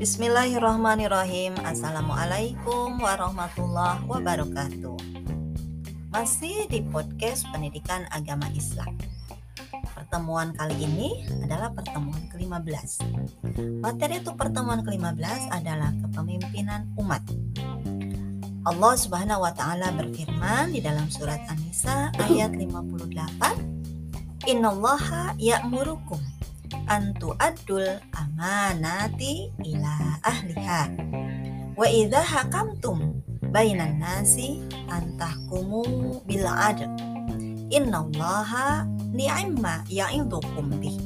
Bismillahirrahmanirrahim. Assalamualaikum warahmatullahi wabarakatuh. Masih di podcast pendidikan agama Islam. Pertemuan kali ini adalah pertemuan ke-15 Materi untuk pertemuan ke-15 adalah kepemimpinan umat. Allah Subhanahu wa taala berfirman di dalam surat An-Nisa ayat 58 Innallaha ya'murukum antu adul amanati ila ahliha. Wa idza hakamtum bainan nasi antahkumu bil adl. Innallaha ni'ma ya'idukum bih.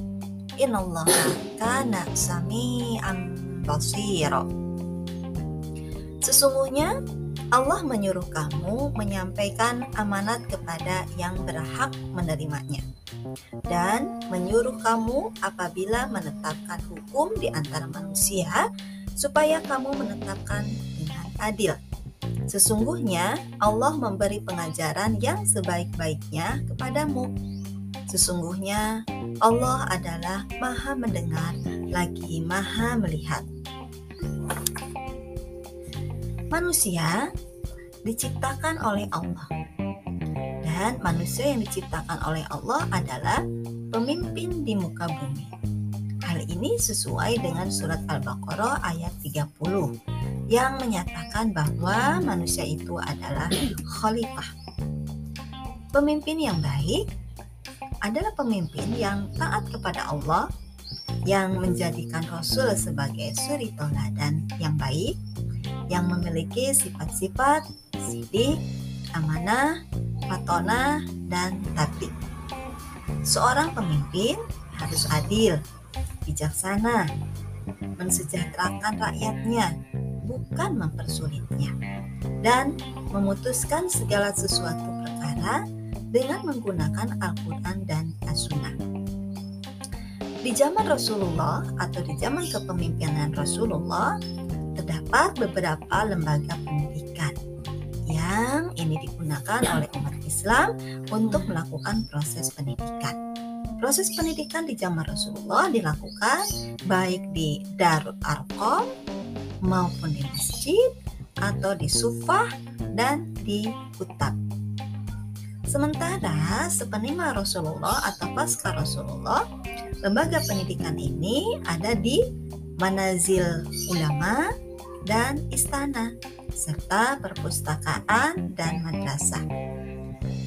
Innallaha kana sami'an basira. Sesungguhnya Allah menyuruh kamu menyampaikan amanat kepada yang berhak menerimanya dan menyuruh kamu apabila menetapkan hukum di antara manusia supaya kamu menetapkan dengan adil. Sesungguhnya Allah memberi pengajaran yang sebaik-baiknya kepadamu. Sesungguhnya Allah adalah Maha Mendengar lagi Maha Melihat. Manusia diciptakan oleh Allah dan manusia yang diciptakan oleh Allah adalah pemimpin di muka bumi. Hal ini sesuai dengan surat Al-Baqarah ayat 30 yang menyatakan bahwa manusia itu adalah khalifah. Pemimpin yang baik adalah pemimpin yang taat kepada Allah, yang menjadikan Rasul sebagai suri toladan yang baik, yang memiliki sifat-sifat sidik, amanah, fatona, dan tablik. Seorang pemimpin harus adil, bijaksana, mensejahterakan rakyatnya, bukan mempersulitnya, dan memutuskan segala sesuatu perkara dengan menggunakan Al-Quran dan As-Sunnah. Di zaman Rasulullah atau di zaman kepemimpinan Rasulullah, terdapat beberapa lembaga pendidikan yang ini digunakan oleh umat Islam untuk melakukan proses pendidikan. Proses pendidikan di zaman Rasulullah dilakukan baik di Darul Arqam maupun di masjid atau di sufah dan di kutab. Sementara sepeninggal Rasulullah atau pasca Rasulullah, lembaga pendidikan ini ada di manazil ulama dan istana serta perpustakaan dan madrasah.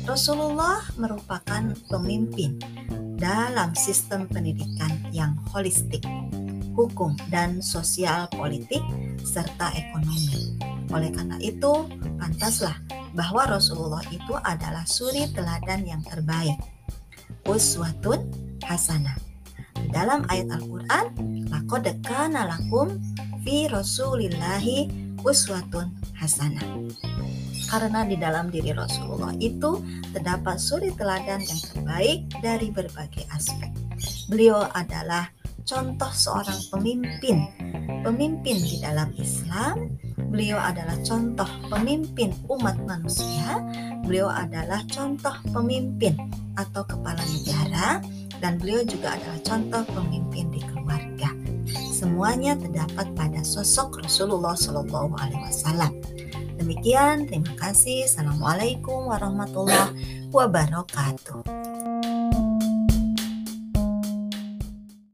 Rasulullah merupakan pemimpin dalam sistem pendidikan yang holistik, hukum dan sosial politik serta ekonomi. Oleh karena itu, pantaslah bahwa Rasulullah itu adalah suri teladan yang terbaik. Uswatun hasanah. Dalam ayat Al-Quran, laqad kana lakum fi Rasulillahi uswatun hasanah. Karena di dalam diri Rasulullah itu terdapat suri teladan yang terbaik dari berbagai aspek. Beliau adalah contoh seorang pemimpin, pemimpin di dalam Islam. Beliau adalah contoh pemimpin umat manusia. Beliau adalah contoh pemimpin atau kepala negara dan beliau juga adalah contoh pemimpin di keluarga. Semuanya terdapat pada sosok Rasulullah Shallallahu Alaihi Wasallam. Demikian, terima kasih. Assalamualaikum warahmatullahi wabarakatuh.